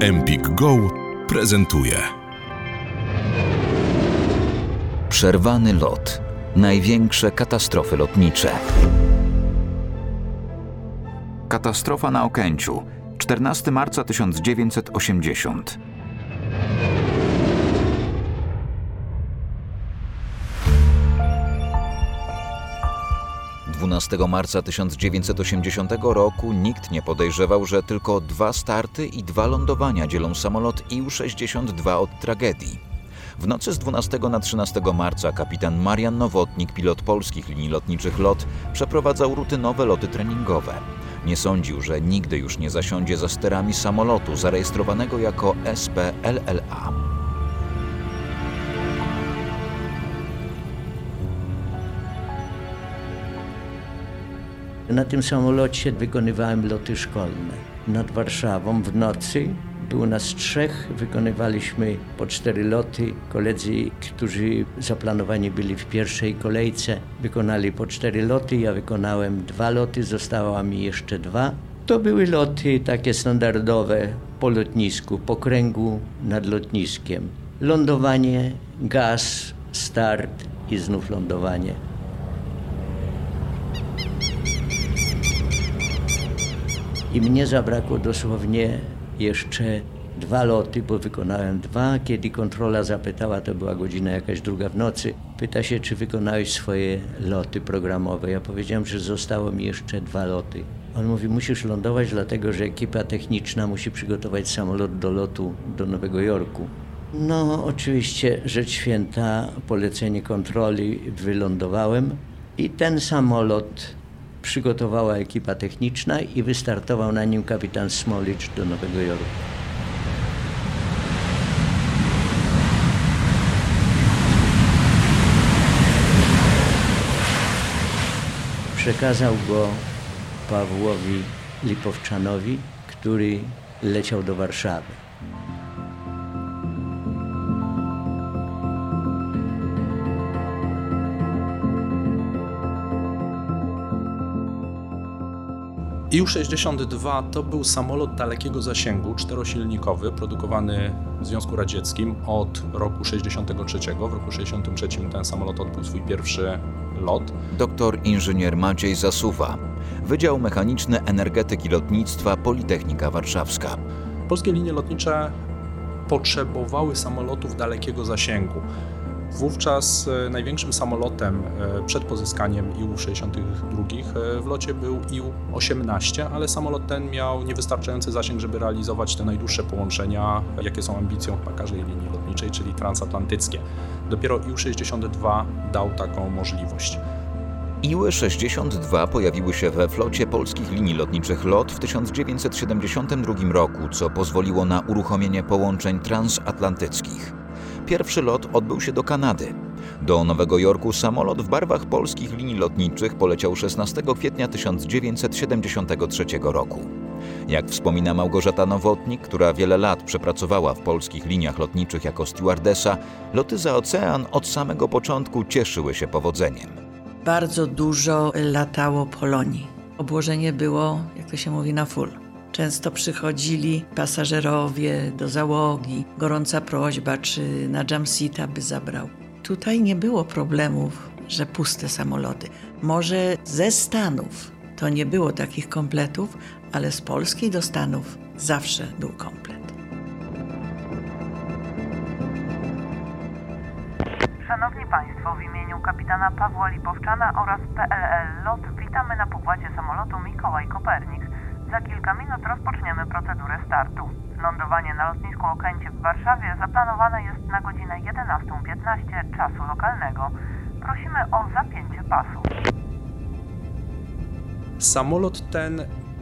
Empik Go prezentuje. Przerwany lot. Największe katastrofy lotnicze. Katastrofa na Okęciu. 14 marca 1980. 12 marca 1980 roku nikt nie podejrzewał, że tylko dwa starty i dwa lądowania dzielą samolot IU-62 od tragedii. W nocy z 12 na 13 marca kapitan Marian Nowotnik, pilot polskich linii lotniczych LOT, przeprowadzał rutynowe loty treningowe. Nie sądził, że nigdy już nie zasiądzie za sterami samolotu zarejestrowanego jako SPLLA. Na tym samolocie wykonywałem loty szkolne. Nad Warszawą w nocy było nas trzech, wykonywaliśmy po cztery loty. Koledzy, którzy zaplanowani byli w pierwszej kolejce, wykonali po cztery loty. Ja wykonałem dwa loty, zostało mi jeszcze dwa. To były loty takie standardowe po lotnisku, po kręgu nad lotniskiem. Lądowanie, gaz, start i znów lądowanie. I mnie zabrakło dosłownie jeszcze dwa loty, bo wykonałem dwa. Kiedy kontrola zapytała, to była godzina jakaś druga w nocy, pyta się, czy wykonałeś swoje loty programowe. Ja powiedziałem, że zostało mi jeszcze dwa loty. On mówi, musisz lądować, dlatego że ekipa techniczna musi przygotować samolot do lotu do Nowego Jorku. No, oczywiście, rzecz święta, polecenie kontroli, wylądowałem i ten samolot przygotowała ekipa techniczna i wystartował na nim kapitan Smolicz do Nowego Jorku. Przekazał go Pawłowi Lipowczanowi, który leciał do Warszawy. Iu-62 to był samolot dalekiego zasięgu, czterosilnikowy, produkowany w Związku Radzieckim od roku 63. W roku 63 ten samolot odbył swój pierwszy lot. Doktor inżynier Maciej Zasuwa, Wydział Mechaniczny Energetyki Lotnictwa Politechnika Warszawska. Polskie linie lotnicze potrzebowały samolotów dalekiego zasięgu. Wówczas e, największym samolotem e, przed pozyskaniem IU-62 e, w locie był IU-18, ale samolot ten miał niewystarczający zasięg, żeby realizować te najdłuższe połączenia, jakie są ambicją każdej linii lotniczej, czyli transatlantyckie. Dopiero IU-62 dał taką możliwość. IU-62 pojawiły się we flocie polskich linii lotniczych LOT w 1972 roku, co pozwoliło na uruchomienie połączeń transatlantyckich. Pierwszy lot odbył się do Kanady. Do Nowego Jorku samolot w barwach polskich linii lotniczych poleciał 16 kwietnia 1973 roku. Jak wspomina Małgorzata Nowotnik, która wiele lat przepracowała w polskich liniach lotniczych jako stewardesa, loty za ocean od samego początku cieszyły się powodzeniem. Bardzo dużo latało Polonii. Obłożenie było, jak to się mówi, na full. Często przychodzili pasażerowie do załogi, gorąca prośba, czy na Jamsita by zabrał. Tutaj nie było problemów, że puste samoloty. Może ze Stanów to nie było takich kompletów, ale z Polski do Stanów zawsze był komplet. Szanowni Państwo, w imieniu kapitana Pawła Lipowczana oraz PLL LOT witamy na pokładzie samolotu Mikołaj Kopernik. Za kilka minut rozpoczniemy procedurę startu. Lądowanie na lotnisku Okęcie w Warszawie zaplanowane jest na godzinę 11.15 czasu lokalnego. Prosimy o zapięcie pasu. Samolot ten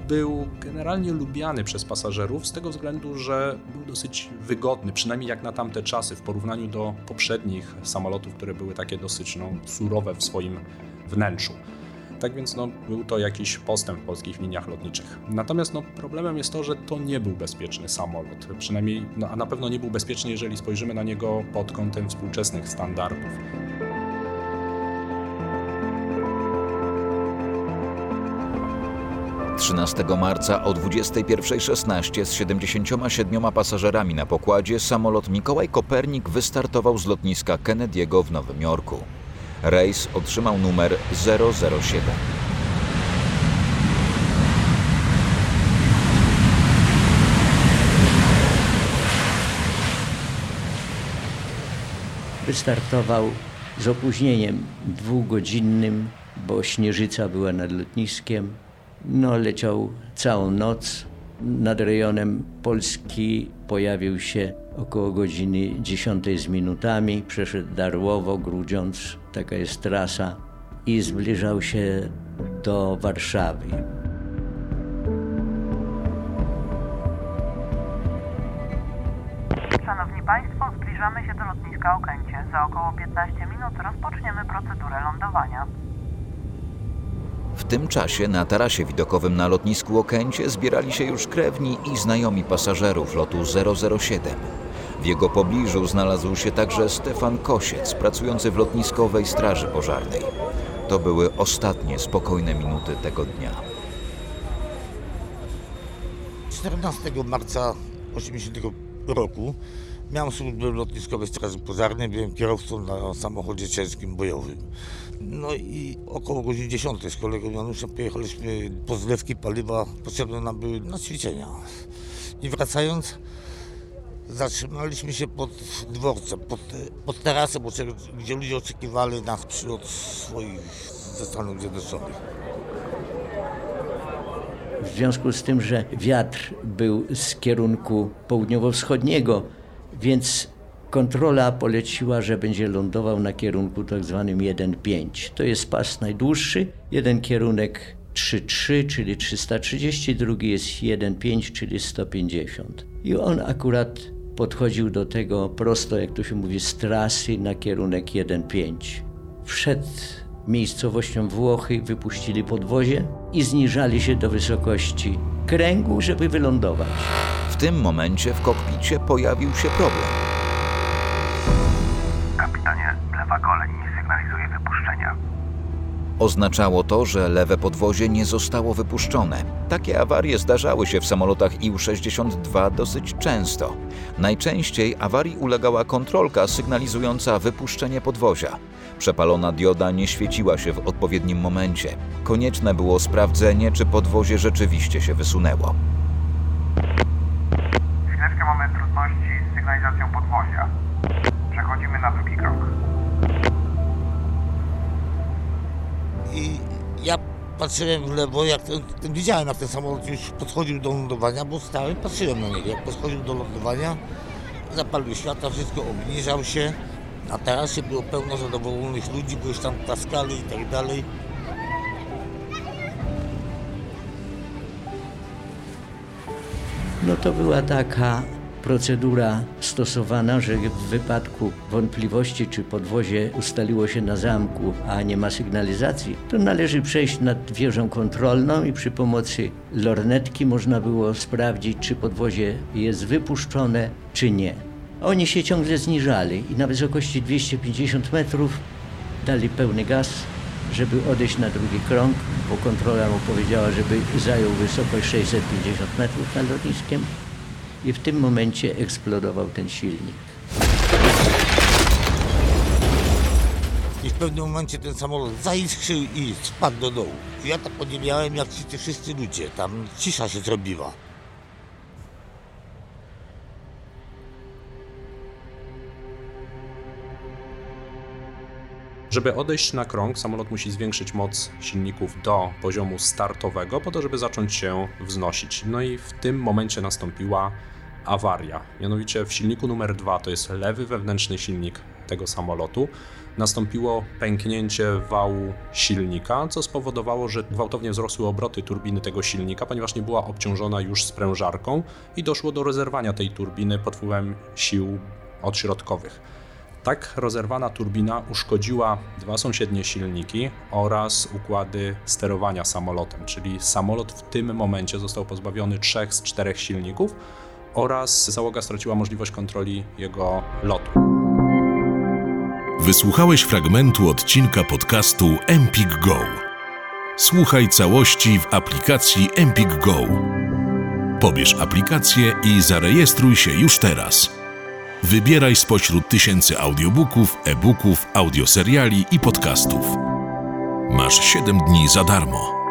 był generalnie lubiany przez pasażerów z tego względu, że był dosyć wygodny, przynajmniej jak na tamte czasy w porównaniu do poprzednich samolotów, które były takie dosyć no, surowe w swoim wnętrzu. Tak więc no, był to jakiś postęp w polskich liniach lotniczych. Natomiast no, problemem jest to, że to nie był bezpieczny samolot. Przynajmniej, no, a na pewno nie był bezpieczny, jeżeli spojrzymy na niego pod kątem współczesnych standardów. 13 marca o 21.16 z 77 pasażerami na pokładzie samolot Mikołaj Kopernik wystartował z lotniska Kennedy'ego w Nowym Jorku. Rejs otrzymał numer 007. Wystartował z opóźnieniem dwugodzinnym, bo śnieżyca była nad lotniskiem. No, leciał całą noc. Nad rejonem Polski pojawił się około godziny 10 z minutami. Przeszedł Darłowo, Grudziądz, taka jest trasa, i zbliżał się do Warszawy. Szanowni Państwo, zbliżamy się do lotniska Okęcie. Za około 15 minut rozpoczniemy procedurę lądowania. W tym czasie na tarasie widokowym na lotnisku Okęcie zbierali się już krewni i znajomi pasażerów lotu 007. W jego pobliżu znalazł się także Stefan Kosiec, pracujący w lotniskowej straży pożarnej. To były ostatnie spokojne minuty tego dnia. 14 marca 80 roku miałem służbę w lotniskowej straży pożarnej, byłem kierowcą na samochodzie ciężkim bojowym. No i około godziny 10 z kolegą Januszem pojechaliśmy po zlewki paliwa, potrzebne nam były na ćwiczenia. I wracając, zatrzymaliśmy się pod dworcem, pod, pod gdzie ludzie oczekiwali nas przylot swoich ze Stanów Zjednoczonych. W związku z tym, że wiatr był z kierunku południowo-wschodniego, więc kontrola poleciła, że będzie lądował na kierunku tak zwanym 1.5. To jest pas najdłuższy, jeden kierunek 3.3, czyli 330, drugi jest 1.5, czyli 150. I on akurat podchodził do tego prosto, jak to się mówi, z trasy na kierunek 1.5. Wszedł miejscowością Włochy, wypuścili podwozie i zniżali się do wysokości kręgu, żeby wylądować. W tym momencie w kokpicie pojawił się problem. Kapitanie, lewa goleń nie sygnalizuje wypuszczenia. Oznaczało to, że lewe podwozie nie zostało wypuszczone. Takie awarie zdarzały się w samolotach IU-62 dosyć często. Najczęściej awarii ulegała kontrolka sygnalizująca wypuszczenie podwozia. Przepalona dioda nie świeciła się w odpowiednim momencie. Konieczne było sprawdzenie, czy podwozie rzeczywiście się wysunęło. Z sygnalizacją podwozia. Przechodzimy na drugi krok. I ja patrzyłem w lewo, jak ten, ten, widziałem, jak ten samolot już podchodził do lądowania, bo stałem, patrzyłem na niego. Jak podchodził do lądowania, zapalił światła, wszystko obniżał się. Na tarasie było pełno zadowolonych ludzi, bo już tam klaskali i tak dalej. No to była taka procedura stosowana, że w wypadku wątpliwości, czy podwozie ustaliło się na zamku, a nie ma sygnalizacji, to należy przejść nad wieżą kontrolną i przy pomocy lornetki można było sprawdzić, czy podwozie jest wypuszczone, czy nie. Oni się ciągle zniżali i na wysokości 250 metrów dali pełny gaz, żeby odejść na drugi krąg, bo kontrola mu powiedziała, żeby zajął wysokość 650 metrów nad lotniskiem i w tym momencie eksplodował ten silnik. I w pewnym momencie ten samolot zaiskrzył i spadł do dołu. Ja tak podziwiałem, jak ci wszyscy ludzie, tam cisza się zrobiła. Żeby odejść na krąg, samolot musi zwiększyć moc silników do poziomu startowego, po to, żeby zacząć się wznosić. No i w tym momencie nastąpiła awaria. Mianowicie w silniku numer 2, to jest lewy wewnętrzny silnik tego samolotu, nastąpiło pęknięcie wału silnika, co spowodowało, że gwałtownie wzrosły obroty turbiny tego silnika, ponieważ nie była obciążona już sprężarką i doszło do rozerwania tej turbiny pod wpływem sił odśrodkowych. Tak rozerwana turbina uszkodziła dwa sąsiednie silniki oraz układy sterowania samolotem, czyli samolot w tym momencie został pozbawiony trzech z czterech silników oraz załoga straciła możliwość kontroli jego lotu. Wysłuchałeś fragmentu odcinka podcastu Empik Go. Słuchaj całości w aplikacji Empik Go. Pobierz aplikację i zarejestruj się już teraz. Wybieraj spośród tysięcy audiobooków, e-booków, audioseriali i podcastów. Masz 7 dni za darmo.